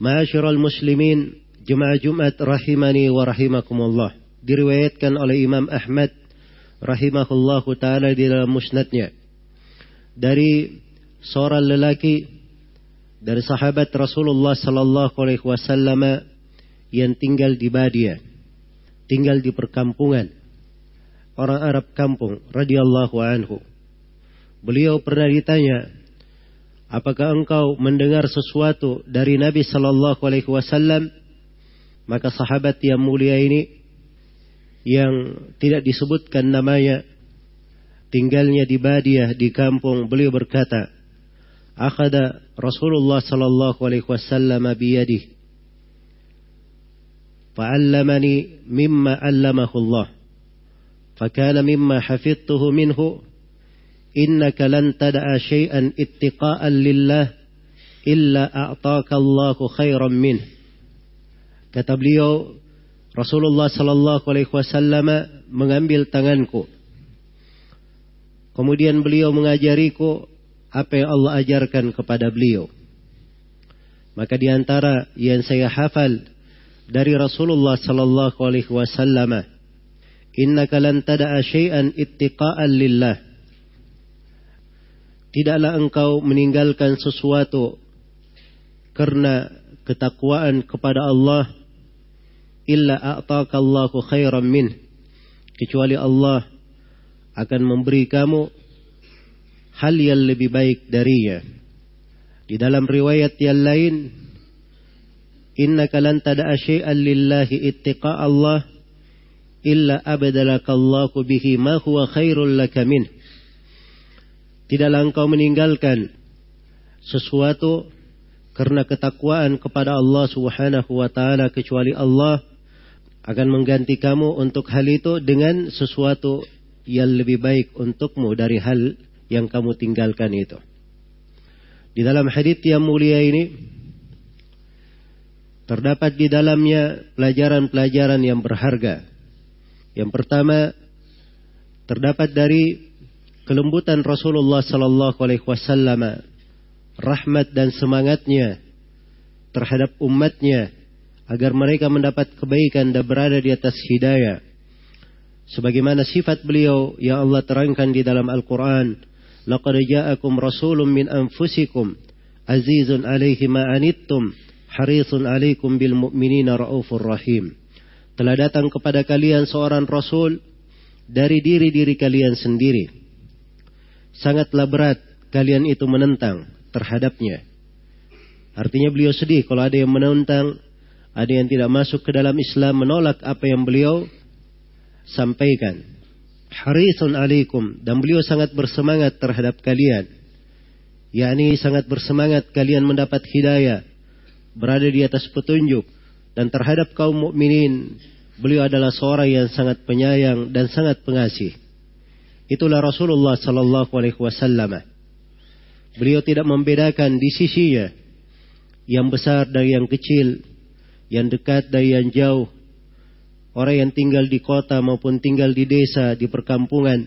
Ma'asyiral muslimin, jemaah Jumat rahimani wa rahimakumullah. Diriwayatkan oleh Imam Ahmad rahimahullahu taala di dalam musnadnya dari seorang lelaki dari sahabat Rasulullah sallallahu alaihi wasallam yang tinggal di Badia, tinggal di perkampungan orang Arab kampung radhiyallahu anhu. Beliau pernah ditanya, apakah engkau mendengar sesuatu dari Nabi Sallallahu Alaihi Wasallam? Maka sahabat yang mulia ini yang tidak disebutkan namanya tinggalnya di Badiah di kampung beliau berkata akhada Rasulullah sallallahu alaihi wasallam biyadihi fa'allamani mimma 'allamahu Allah fakana mimma hafidtuhu minhu innaka lan tada'a syai'an ittiqa'an lillah illa a'taka Allahu khairan min. Kata beliau, Rasulullah sallallahu alaihi wasallam mengambil tanganku. Kemudian beliau mengajariku apa yang Allah ajarkan kepada beliau. Maka di antara yang saya hafal dari Rasulullah sallallahu alaihi wasallam, innaka lan tada'a syai'an ittiqa'an lillah tidaklah engkau meninggalkan sesuatu karena ketakwaan kepada Allah illa a'taka Allahu khairan min. Kecuali Allah akan memberi kamu hal yang lebih baik darinya. Di dalam riwayat yang lain innaka lan tada'a syai'an lillahi ittiqa Allah illa abadalaka Allahu bihi ma huwa khairul laka min Tidaklah engkau meninggalkan sesuatu karena ketakwaan kepada Allah Subhanahu wa taala kecuali Allah akan mengganti kamu untuk hal itu dengan sesuatu yang lebih baik untukmu dari hal yang kamu tinggalkan itu. Di dalam hadis yang mulia ini terdapat di dalamnya pelajaran-pelajaran yang berharga. Yang pertama terdapat dari kelembutan Rasulullah sallallahu alaihi wasallam, rahmat dan semangatnya terhadap umatnya agar mereka mendapat kebaikan dan berada di atas hidayah. Sebagaimana sifat beliau yang Allah terangkan di dalam Al-Quran. Laqad ja'akum rasulun min anfusikum azizun alaihi ma anittum harisun alaikum bil mu'minina raufur rahim. Telah datang kepada kalian seorang rasul dari diri-diri kalian sendiri sangatlah berat kalian itu menentang terhadapnya. Artinya beliau sedih kalau ada yang menentang, ada yang tidak masuk ke dalam Islam menolak apa yang beliau sampaikan. Harisun alaikum dan beliau sangat bersemangat terhadap kalian. yakni sangat bersemangat kalian mendapat hidayah, berada di atas petunjuk dan terhadap kaum mukminin beliau adalah seorang yang sangat penyayang dan sangat pengasih. Itulah Rasulullah sallallahu alaihi wasallam. Beliau tidak membedakan di sisinya yang besar dari yang kecil, yang dekat dari yang jauh, orang yang tinggal di kota maupun tinggal di desa, di perkampungan,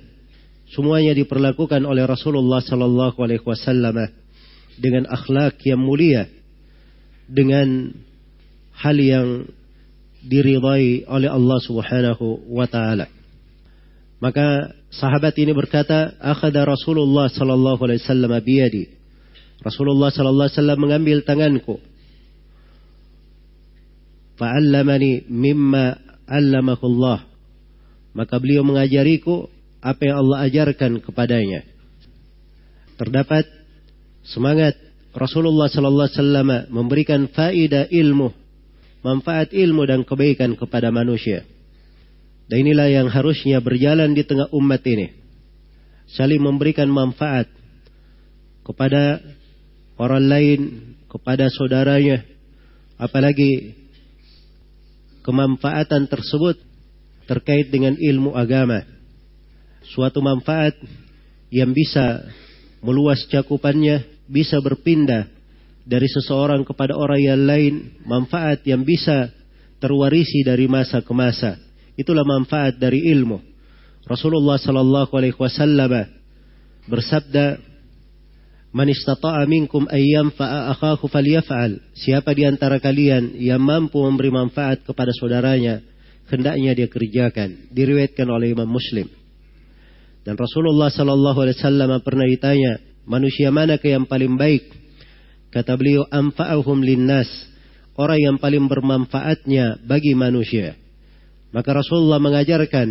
semuanya diperlakukan oleh Rasulullah sallallahu alaihi wasallam dengan akhlak yang mulia, dengan hal yang diridai oleh Allah Subhanahu wa taala. Maka sahabat ini berkata, "Akhadha Rasulullah sallallahu alaihi wasallam biyadi." Rasulullah sallallahu alaihi wasallam mengambil tanganku. Fa'allamani mimma 'allamahu Allah. Maka beliau mengajariku apa yang Allah ajarkan kepadanya. Terdapat semangat Rasulullah sallallahu alaihi wasallam memberikan faedah ilmu, manfaat ilmu dan kebaikan kepada manusia. Dan inilah yang harusnya berjalan di tengah umat ini. Saling memberikan manfaat kepada orang lain, kepada saudaranya. Apalagi kemanfaatan tersebut terkait dengan ilmu agama. Suatu manfaat yang bisa meluas cakupannya, bisa berpindah dari seseorang kepada orang yang lain, manfaat yang bisa terwarisi dari masa ke masa. Itulah manfaat dari ilmu. Rasulullah sallallahu alaihi wasallam bersabda, "Man istata'a minkum ayyam fa'a falyaf'al." Siapa di antara kalian yang mampu memberi manfaat kepada saudaranya, hendaknya dia kerjakan. Diriwayatkan oleh Imam Muslim. Dan Rasulullah sallallahu alaihi wasallam pernah ditanya, "Manusia manakah yang paling baik?" Kata beliau, "Anfa'uhum linnas." Orang yang paling bermanfaatnya bagi manusia. Maka Rasulullah mengajarkan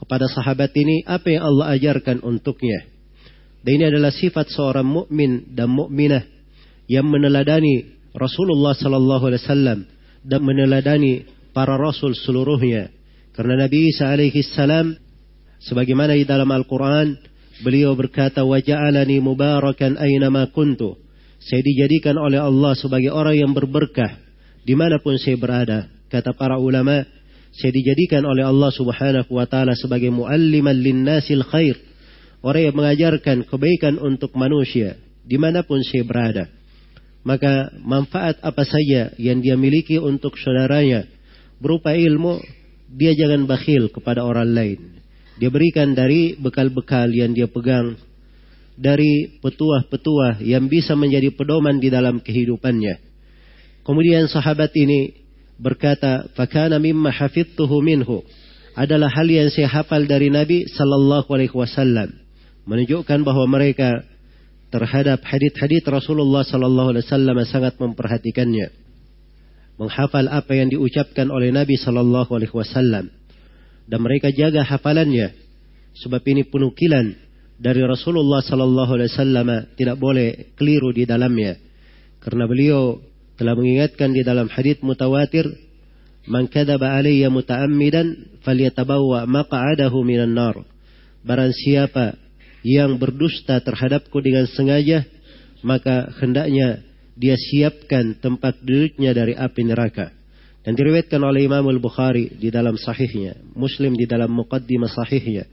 kepada sahabat ini apa yang Allah ajarkan untuknya. Dan ini adalah sifat seorang mukmin dan mukminah yang meneladani Rasulullah sallallahu alaihi wasallam dan meneladani para rasul seluruhnya. Karena Nabi Isa alaihi salam sebagaimana di dalam Al-Qur'an beliau berkata wa ja'alani mubarakan aina ma kuntu. Saya dijadikan oleh Allah sebagai orang yang berberkah di mana pun saya berada. Kata para ulama, saya dijadikan oleh Allah Subhanahu wa taala sebagai mualliman linnasil khair. Orang yang mengajarkan kebaikan untuk manusia di mana pun saya berada. Maka manfaat apa saja yang dia miliki untuk saudaranya berupa ilmu, dia jangan bakhil kepada orang lain. Dia berikan dari bekal-bekal yang dia pegang, dari petuah-petuah yang bisa menjadi pedoman di dalam kehidupannya. Kemudian sahabat ini berkata, "Fakana mimma hafidtuhu minhu." Adalah hal yang saya hafal dari Nabi sallallahu alaihi wasallam. Menunjukkan bahwa mereka terhadap hadith-hadith Rasulullah sallallahu alaihi wasallam sangat memperhatikannya. Menghafal apa yang diucapkan oleh Nabi sallallahu alaihi wasallam dan mereka jaga hafalannya sebab ini penukilan dari Rasulullah sallallahu alaihi wasallam tidak boleh keliru di dalamnya karena beliau telah mengingatkan di dalam hadis mutawatir man kadzaba alayya muta'ammidan falyatabawwa maq'adahu minan nar. Barang siapa yang berdusta terhadapku dengan sengaja maka hendaknya dia siapkan tempat duduknya dari api neraka. Dan diriwayatkan oleh Imam Al-Bukhari di dalam sahihnya Muslim di dalam muqaddimah sahihnya.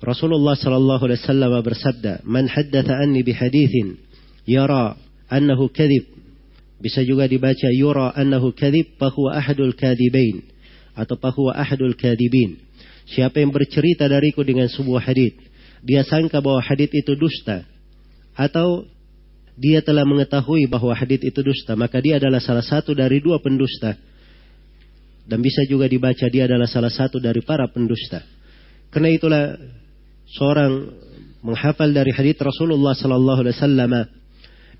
Rasulullah sallallahu alaihi wasallam bersabda man haddatha anni bihadithin yara annahu kadhib bisa juga dibaca yura annahu kadhib fahuwa ahadul kadibain atau fahuwa ahadul kadibin. Siapa yang bercerita dariku dengan sebuah hadis, dia sangka bahwa hadis itu dusta atau dia telah mengetahui bahwa hadis itu dusta, maka dia adalah salah satu dari dua pendusta. Dan bisa juga dibaca dia adalah salah satu dari para pendusta. Karena itulah seorang menghafal dari hadis Rasulullah sallallahu alaihi wasallam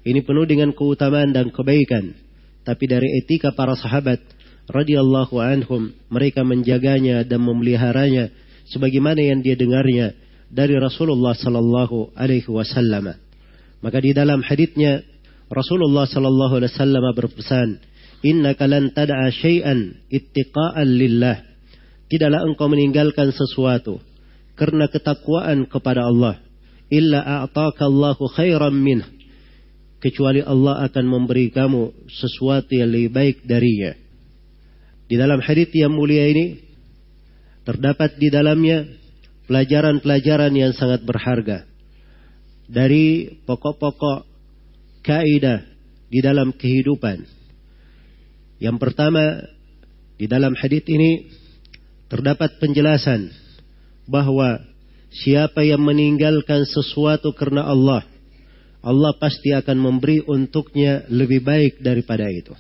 ini penuh dengan keutamaan dan kebaikan. Tapi dari etika para sahabat radhiyallahu anhum, mereka menjaganya dan memeliharanya sebagaimana yang dia dengarnya dari Rasulullah sallallahu alaihi wasallam. Maka di dalam hadisnya Rasulullah sallallahu alaihi wasallam berpesan, "Innaka lan tad'a syai'an ittiqa'an lillah." Tidaklah engkau meninggalkan sesuatu karena ketakwaan kepada Allah, illa a'taka Allahu khairan minhu kecuali Allah akan memberi kamu sesuatu yang lebih baik darinya. Di dalam hadis yang mulia ini terdapat di dalamnya pelajaran-pelajaran yang sangat berharga dari pokok-pokok kaidah di dalam kehidupan. Yang pertama, di dalam hadis ini terdapat penjelasan bahwa siapa yang meninggalkan sesuatu karena Allah, Allah pasti akan memberi untuknya lebih baik daripada itu.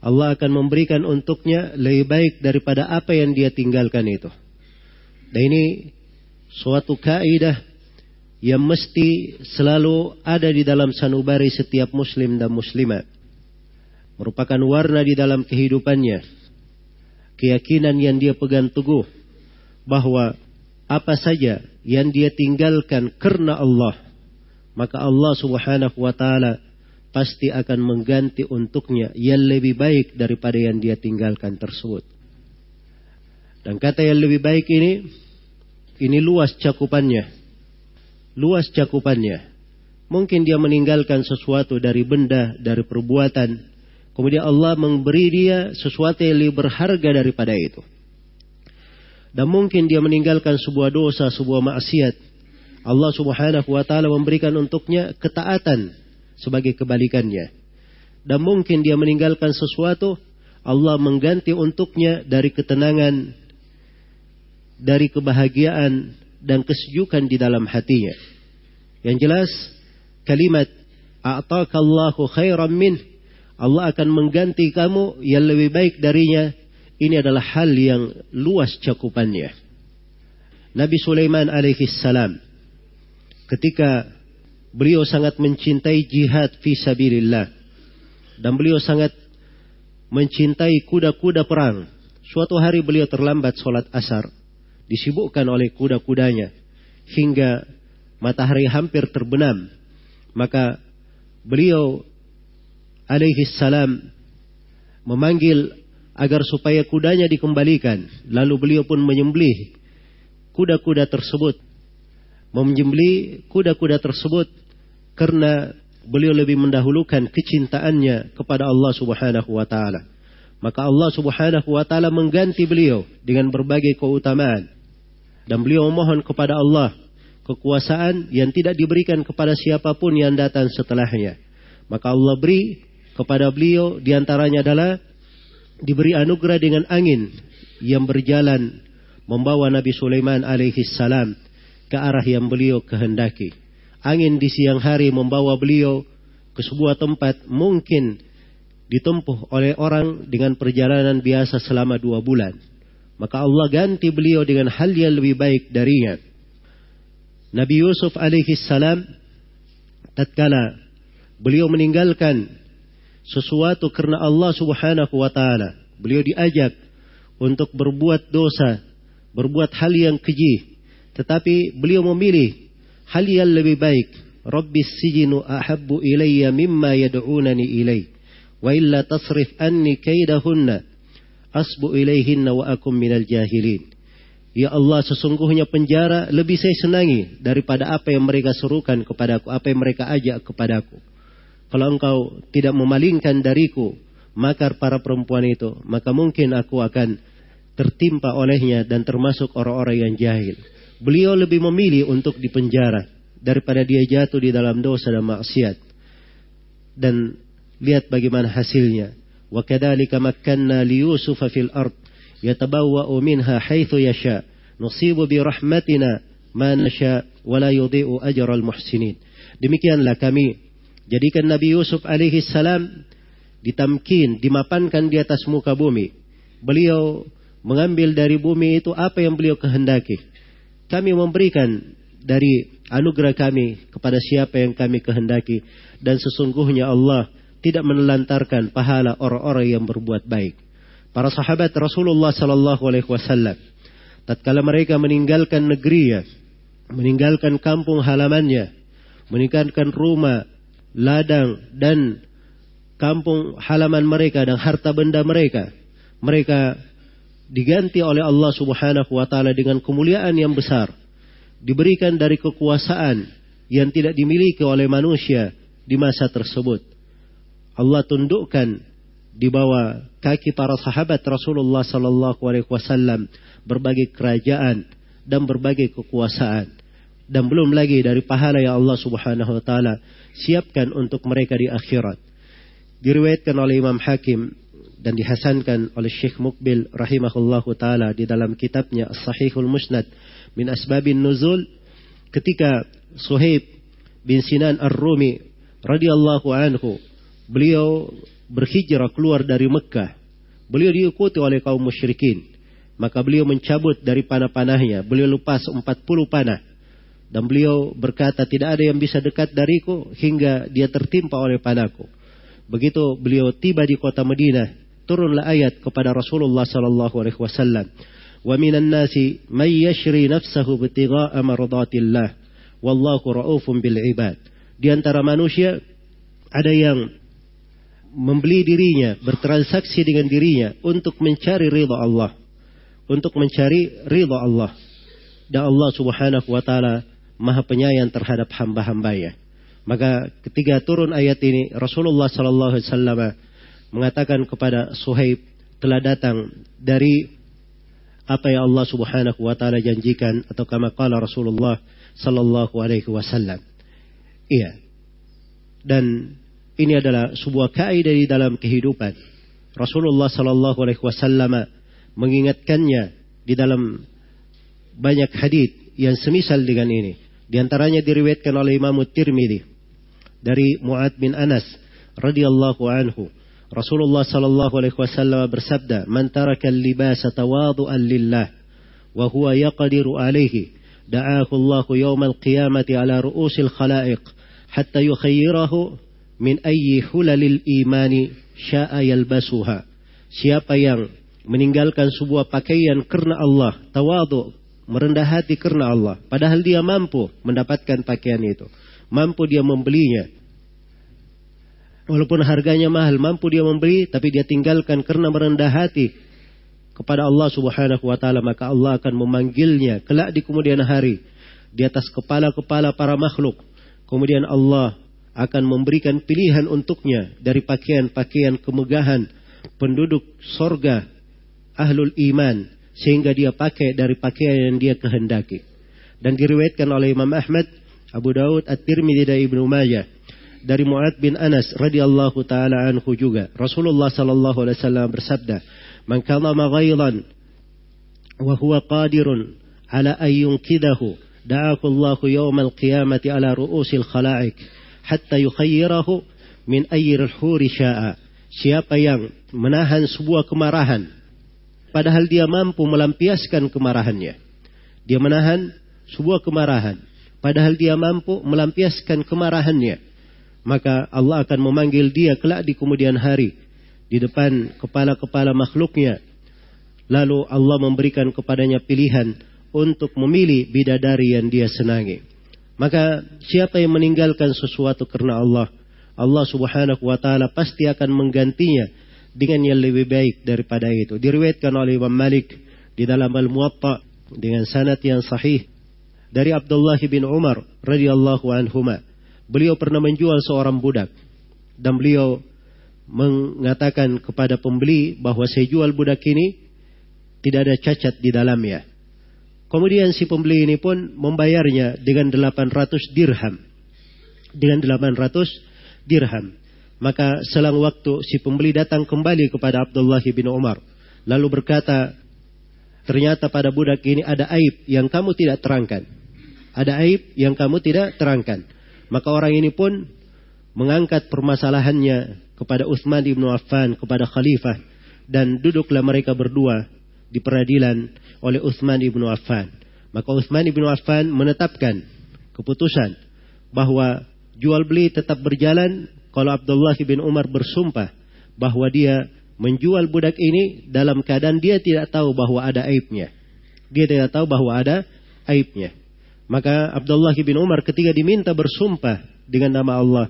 Allah akan memberikan untuknya lebih baik daripada apa yang dia tinggalkan itu. Dan ini suatu kaidah yang mesti selalu ada di dalam sanubari setiap muslim dan muslimat. Merupakan warna di dalam kehidupannya. Keyakinan yang dia pegang teguh bahwa apa saja yang dia tinggalkan karena Allah, maka Allah Subhanahu wa taala pasti akan mengganti untuknya yang lebih baik daripada yang dia tinggalkan tersebut. Dan kata yang lebih baik ini ini luas cakupannya luas cakupannya. Mungkin dia meninggalkan sesuatu dari benda, dari perbuatan. Kemudian Allah memberi dia sesuatu yang lebih berharga daripada itu. Dan mungkin dia meninggalkan sebuah dosa, sebuah maksiat. Allah subhanahu wa ta'ala memberikan untuknya ketaatan sebagai kebalikannya. Dan mungkin dia meninggalkan sesuatu, Allah mengganti untuknya dari ketenangan, dari kebahagiaan, dan kesejukan di dalam hatinya. Yang jelas kalimat a'takallahu khairan min Allah akan mengganti kamu yang lebih baik darinya. Ini adalah hal yang luas cakupannya. Nabi Sulaiman alaihi salam ketika beliau sangat mencintai jihad fi sabilillah dan beliau sangat mencintai kuda-kuda perang. Suatu hari beliau terlambat sholat asar disibukkan oleh kuda-kudanya hingga matahari hampir terbenam. Maka beliau alaihi salam memanggil agar supaya kudanya dikembalikan. Lalu beliau pun menyembelih kuda-kuda tersebut. Menyembelih kuda-kuda tersebut karena beliau lebih mendahulukan kecintaannya kepada Allah Subhanahu wa taala. Maka Allah Subhanahu wa taala mengganti beliau dengan berbagai keutamaan dan beliau memohon kepada Allah kekuasaan yang tidak diberikan kepada siapa pun yang datang setelahnya. Maka Allah beri kepada beliau di antaranya adalah diberi anugerah dengan angin yang berjalan membawa Nabi Sulaiman alaihi salam ke arah yang beliau kehendaki. Angin di siang hari membawa beliau ke sebuah tempat mungkin ditempuh oleh orang dengan perjalanan biasa selama dua bulan. Maka Allah ganti beliau dengan hal yang lebih baik darinya. Nabi Yusuf alaihi salam tatkala beliau meninggalkan sesuatu karena Allah Subhanahu wa taala, beliau diajak untuk berbuat dosa, berbuat hal yang keji, tetapi beliau memilih hal yang lebih baik. Rabbi sijinu ahabbu ilayya mimma yad'unani ilai. Wa illa tasrif anni kaidahunna asbu ilaihinna wa akum minal jahilin. Ya Allah sesungguhnya penjara lebih saya senangi daripada apa yang mereka serukan kepadaku, apa yang mereka ajak kepadaku. Kalau engkau tidak memalingkan dariku makar para perempuan itu, maka mungkin aku akan tertimpa olehnya dan termasuk orang-orang yang jahil beliau lebih memilih untuk dipenjara daripada dia jatuh di dalam dosa dan maksiat. Dan lihat bagaimana hasilnya. Wa kadzalika makkanna li Yusufa fil ard yatabawwa'u minha haitsu yasha nusibu bi rahmatina ma yasha wa la yudhi'u ajral muhsinin. Demikianlah kami jadikan Nabi Yusuf alaihi salam ditamkin, dimapankan di atas muka bumi. Beliau mengambil dari bumi itu apa yang beliau kehendaki kami memberikan dari anugerah kami kepada siapa yang kami kehendaki dan sesungguhnya Allah tidak menelantarkan pahala orang-orang yang berbuat baik. Para sahabat Rasulullah sallallahu alaihi wasallam tatkala mereka meninggalkan negerinya, meninggalkan kampung halamannya, meninggalkan rumah, ladang dan kampung halaman mereka dan harta benda mereka, mereka diganti oleh Allah Subhanahu wa taala dengan kemuliaan yang besar, diberikan dari kekuasaan yang tidak dimiliki oleh manusia di masa tersebut. Allah tundukkan di bawah kaki para sahabat Rasulullah sallallahu alaihi wasallam berbagai kerajaan dan berbagai kekuasaan. dan belum lagi dari pahala yang Allah Subhanahu wa taala siapkan untuk mereka di akhirat. Diriwayatkan oleh Imam Hakim dan dihasankan oleh Syekh Mukbil rahimahullahu taala di dalam kitabnya As-Sahihul Musnad min Asbabin Nuzul ketika Suhaib bin Sinan Ar-Rumi radhiyallahu anhu beliau berhijrah keluar dari Mekah. Beliau diikuti oleh kaum musyrikin. Maka beliau mencabut dari panah-panahnya. Beliau lepas 40 panah. Dan beliau berkata tidak ada yang bisa dekat dariku hingga dia tertimpa oleh panahku. Begitu beliau tiba di kota Madinah turunlah ayat kepada Rasulullah sallallahu alaihi wasallam. Wa minan nasi may yashri nafsahu bitigha'a mardatillah wallahu raufun bil ibad. Di antara manusia ada yang membeli dirinya, bertransaksi dengan dirinya untuk mencari ridha Allah. Untuk mencari ridha Allah. Dan Allah Subhanahu wa taala Maha Penyayang terhadap hamba-hambanya. Maka ketika turun ayat ini Rasulullah sallallahu alaihi wasallam mengatakan kepada Suhaib telah datang dari apa yang Allah Subhanahu wa taala janjikan atau kama qala Rasulullah sallallahu alaihi wasallam. Iya. Dan ini adalah sebuah kaidah di dalam kehidupan. Rasulullah sallallahu alaihi wasallam mengingatkannya di dalam banyak hadis yang semisal dengan ini. Di antaranya diriwayatkan oleh Imam Tirmidzi dari Muad bin Anas radhiyallahu anhu Rasulullah sallallahu alaihi wasallam bersabda, "Man taraka al-libasa tawadhu'an lillah wa huwa yaqdiru alaihi, da'ahu Allah yawm al-qiyamati ala ru'usil khalaiq hatta yukhayyirahu min ayyi hulalil imani sya'a yalbasuha." Siapa yang meninggalkan sebuah pakaian karena Allah, tawadhu, merendah hati karena Allah, padahal dia mampu mendapatkan pakaian itu, mampu dia membelinya, Walaupun harganya mahal, mampu dia membeli, tapi dia tinggalkan karena merendah hati kepada Allah Subhanahu wa taala, maka Allah akan memanggilnya kelak di kemudian hari di atas kepala-kepala para makhluk. Kemudian Allah akan memberikan pilihan untuknya dari pakaian-pakaian kemegahan penduduk sorga ahlul iman sehingga dia pakai dari pakaian yang dia kehendaki. Dan diriwayatkan oleh Imam Ahmad, Abu Daud, At-Tirmidzi dan Ibnu Majah dari Mu'ad bin Anas radhiyallahu taala anhu juga. Rasulullah sallallahu alaihi wasallam bersabda, "Man kadhama ghailan wa huwa qadirun ala an yunkidahu, da'ahu Allah yawmal qiyamati ala ru'usil khala'ik hatta yukhayyirahu min ayyir huri sya'a." Siapa yang menahan sebuah kemarahan padahal dia mampu melampiaskan kemarahannya. Dia menahan sebuah kemarahan padahal dia mampu melampiaskan kemarahannya maka Allah akan memanggil dia kelak di kemudian hari di depan kepala-kepala makhluknya. Lalu Allah memberikan kepadanya pilihan untuk memilih bidadari yang dia senangi. Maka siapa yang meninggalkan sesuatu karena Allah, Allah Subhanahu wa taala pasti akan menggantinya dengan yang lebih baik daripada itu. Diriwayatkan oleh Imam Malik di dalam Al-Muwatta dengan sanad yang sahih dari Abdullah bin Umar radhiyallahu anhuma beliau pernah menjual seorang budak dan beliau mengatakan kepada pembeli bahwa saya jual budak ini tidak ada cacat di dalamnya. Kemudian si pembeli ini pun membayarnya dengan 800 dirham. Dengan 800 dirham. Maka selang waktu si pembeli datang kembali kepada Abdullah bin Umar. Lalu berkata, ternyata pada budak ini ada aib yang kamu tidak terangkan. Ada aib yang kamu tidak terangkan. Maka orang ini pun mengangkat permasalahannya kepada Utsman bin Affan, kepada khalifah dan duduklah mereka berdua di peradilan oleh Utsman bin Affan. Maka Utsman bin Affan menetapkan keputusan bahwa jual beli tetap berjalan kalau Abdullah bin Umar bersumpah bahwa dia menjual budak ini dalam keadaan dia tidak tahu bahwa ada aibnya. Dia tidak tahu bahwa ada aibnya. Maka Abdullah bin Umar ketika diminta bersumpah dengan nama Allah,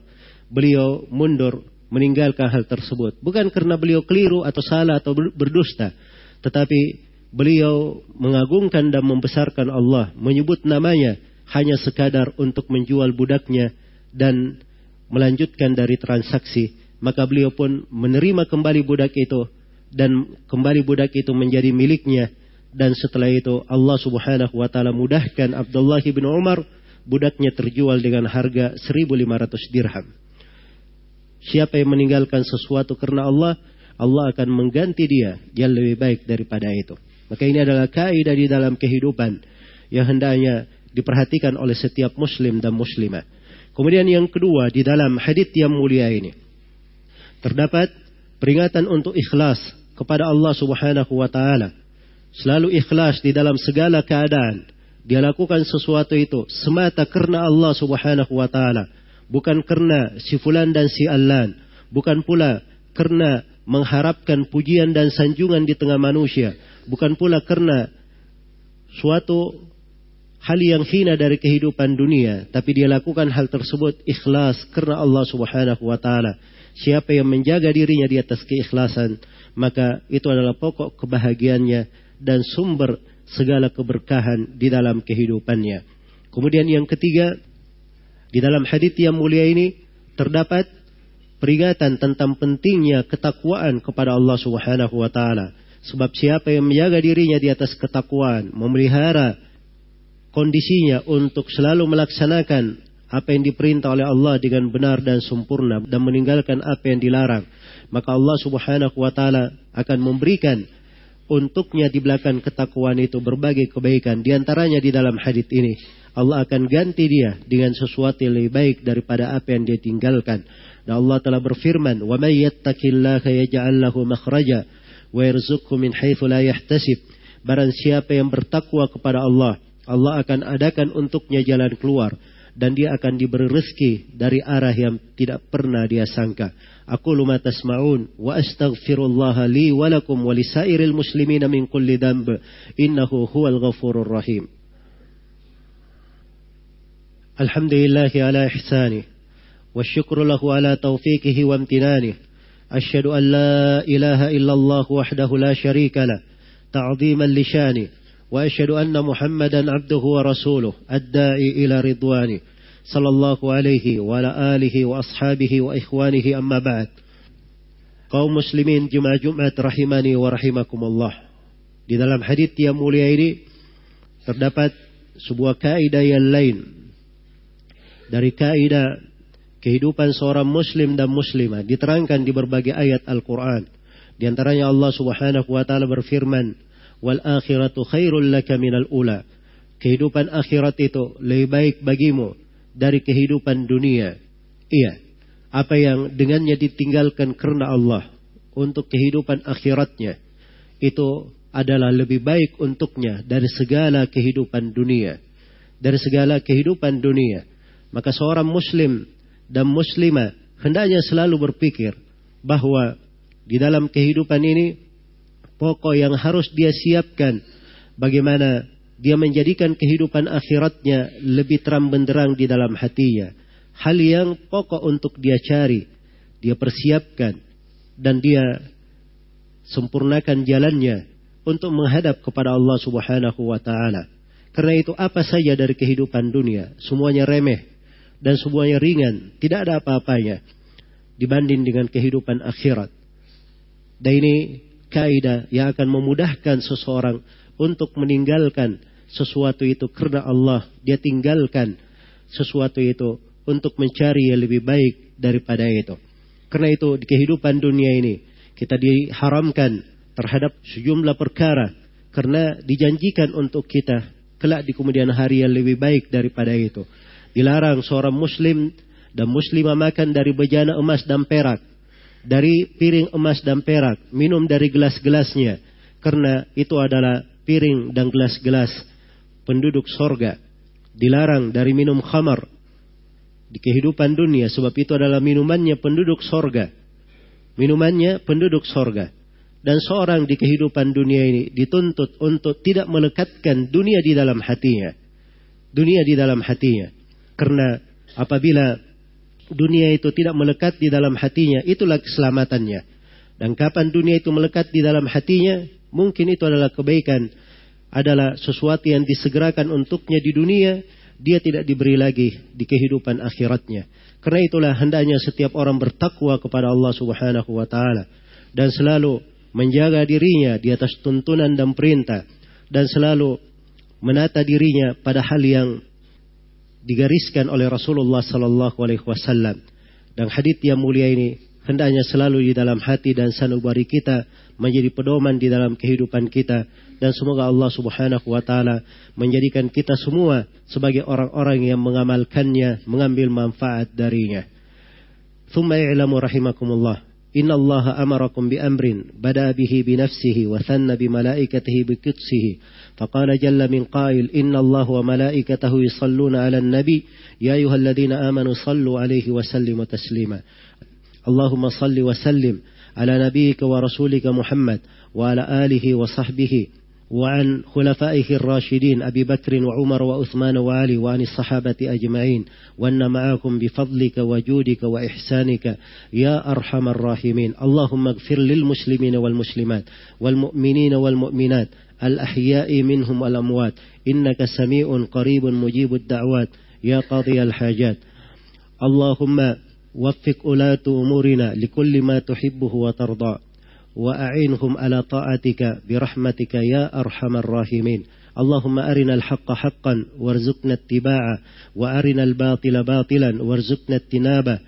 beliau mundur meninggalkan hal tersebut. Bukan karena beliau keliru atau salah atau berdusta, tetapi beliau mengagungkan dan membesarkan Allah, menyebut namanya hanya sekadar untuk menjual budaknya dan melanjutkan dari transaksi. Maka beliau pun menerima kembali budak itu dan kembali budak itu menjadi miliknya dan setelah itu Allah Subhanahu wa taala mudahkan Abdullah bin Umar budaknya terjual dengan harga 1500 dirham. Siapa yang meninggalkan sesuatu karena Allah, Allah akan mengganti dia yang lebih baik daripada itu. Maka ini adalah kaidah di dalam kehidupan yang hendaknya diperhatikan oleh setiap muslim dan muslimah. Kemudian yang kedua di dalam hadits yang mulia ini terdapat peringatan untuk ikhlas kepada Allah Subhanahu wa taala. Selalu ikhlas di dalam segala keadaan. Dia lakukan sesuatu itu semata karena Allah Subhanahu wa taala. Bukan karena si fulan dan si allan, bukan pula karena mengharapkan pujian dan sanjungan di tengah manusia, bukan pula karena suatu hal yang hina dari kehidupan dunia, tapi dia lakukan hal tersebut ikhlas karena Allah Subhanahu wa taala. Siapa yang menjaga dirinya di atas keikhlasan, maka itu adalah pokok kebahagiaannya dan sumber segala keberkahan di dalam kehidupannya. Kemudian yang ketiga, di dalam hadis yang mulia ini terdapat peringatan tentang pentingnya ketakwaan kepada Allah Subhanahu wa taala. Sebab siapa yang menjaga dirinya di atas ketakwaan, memelihara kondisinya untuk selalu melaksanakan apa yang diperintah oleh Allah dengan benar dan sempurna dan meninggalkan apa yang dilarang, maka Allah Subhanahu wa taala akan memberikan untuknya di belakang ketakwaan itu berbagai kebaikan. Di antaranya di dalam hadis ini Allah akan ganti dia dengan sesuatu yang lebih baik daripada apa yang dia tinggalkan. Dan Allah telah berfirman, "Wa may yattaqillaha yaj'al lahu makhraja wa yarzuqhu min haitsu la yahtasib." Barang siapa yang bertakwa kepada Allah, Allah akan adakan untuknya jalan keluar dan dia akan diberi rezeki dari arah yang tidak pernah dia sangka. Tasma'un wa astaghfirullah li wa lakum wa lisairil muslimina min kulli dhanb innahu huwal ghafurur rahim. الحمد لله على إحسانه والشكر له على توفيقه وامتنانه أشهد أن لا إله إلا الله وحده لا شريك له تعظيما لشانه وأشهد أن محمدا عبده ورسوله الداعي إلى رضوانه صلى الله عليه وعلى آله وأصحابه وإخوانه أما بعد kaum muslimin Jumat Jumat rahimani wa rahimakumullah. Di dalam hadis yang mulia ini terdapat sebuah kaidah yang lain dari kaidah kehidupan seorang muslim dan muslimah diterangkan di berbagai ayat Al-Qur'an. Di antaranya Allah Subhanahu wa taala berfirman, "Wal akhiratu khairul laka minal ula." Kehidupan akhirat itu lebih baik bagimu dari kehidupan dunia. Iya, apa yang dengannya ditinggalkan karena Allah untuk kehidupan akhiratnya itu adalah lebih baik untuknya dari segala kehidupan dunia. Dari segala kehidupan dunia. Maka seorang muslim dan muslimah hendaknya selalu berpikir bahwa di dalam kehidupan ini pokok yang harus dia siapkan bagaimana dia menjadikan kehidupan akhiratnya lebih terang benderang di dalam hatinya. Hal yang pokok untuk dia cari, dia persiapkan dan dia sempurnakan jalannya untuk menghadap kepada Allah Subhanahu wa taala. Karena itu apa saja dari kehidupan dunia, semuanya remeh dan semuanya ringan, tidak ada apa-apanya dibanding dengan kehidupan akhirat. Dan ini kaidah yang akan memudahkan seseorang untuk meninggalkan sesuatu itu karena Allah. Dia tinggalkan sesuatu itu untuk mencari yang lebih baik daripada itu. Karena itu di kehidupan dunia ini kita diharamkan terhadap sejumlah perkara karena dijanjikan untuk kita kelak di kemudian hari yang lebih baik daripada itu. Dilarang seorang muslim dan muslimah makan dari bejana emas dan perak. Dari piring emas dan perak. Minum dari gelas-gelasnya. Karena itu adalah piring dan gelas-gelas penduduk sorga. Dilarang dari minum khamar. Di kehidupan dunia. Sebab itu adalah minumannya penduduk sorga. Minumannya penduduk sorga. Dan seorang di kehidupan dunia ini dituntut untuk tidak melekatkan dunia di dalam hatinya. Dunia di dalam hatinya. Karena apabila dunia itu tidak melekat di dalam hatinya, itulah keselamatannya. Dan kapan dunia itu melekat di dalam hatinya, mungkin itu adalah kebaikan, adalah sesuatu yang disegerakan untuknya di dunia, dia tidak diberi lagi di kehidupan akhiratnya. Karena itulah hendaknya setiap orang bertakwa kepada Allah Subhanahu wa taala dan selalu menjaga dirinya di atas tuntunan dan perintah dan selalu menata dirinya pada hal yang digariskan oleh Rasulullah sallallahu alaihi wasallam. Dan hadis yang mulia ini hendaknya selalu di dalam hati dan sanubari kita menjadi pedoman di dalam kehidupan kita dan semoga Allah Subhanahu wa taala menjadikan kita semua sebagai orang-orang yang mengamalkannya, mengambil manfaat darinya. ثم اعلموا رحمكم الله إن الله أمركم بأمر بدأ به بنفسه وثنى بملائكته بقدسه فقال جل من قائل إن الله وملائكته يصلون على النبي يا أيها الذين آمنوا صلوا عليه وسلموا تسليما اللهم صل وسلم على نبيك ورسولك محمد وعلى آله وصحبه وعن خلفائه الراشدين أبي بكر وعمر وعثمان وعلي وعن الصحابة أجمعين وأن معكم بفضلك وجودك وإحسانك يا أرحم الراحمين. اللهم اغفر للمسلمين والمسلمات والمؤمنين والمؤمنات الأحياء منهم والأموات. إنك سميع قريب مجيب الدعوات. يا قاضي الحاجات. اللهم وفق أولاة أمورنا لكل ما تحبه وترضى وأعينهم على طاعتك برحمتك يا أرحم الراحمين. اللهم أرنا الحق حقا وارزقنا اتباعه وأرنا الباطل باطلا وارزقنا اجتنابه.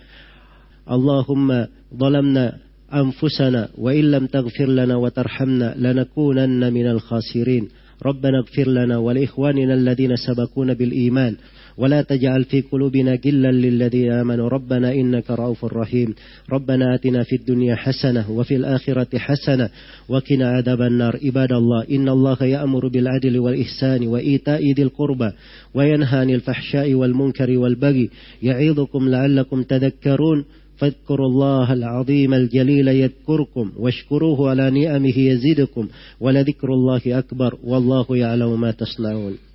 اللهم ظلمنا أنفسنا وإن لم تغفر لنا وترحمنا لنكونن من الخاسرين. ربنا اغفر لنا ولإخواننا الذين سبقونا بالإيمان. ولا تجعل في قلوبنا غلا للذين آمنوا. ربنا إنك رؤوف رحيم. ربنا آتنا في الدنيا حسنة وفي الآخرة حسنة وقنا عذاب النار. عباد الله إن الله يأمر بالعدل والإحسان وإيتاء ذي القربى وينهى عن الفحشاء والمنكر والبغي يعظكم لعلكم تذكرون. فاذكروا الله العظيم الجليل يذكركم واشكروه على نعمه يزدكم ولذكر الله أكبر. والله يعلم ما تصنعون.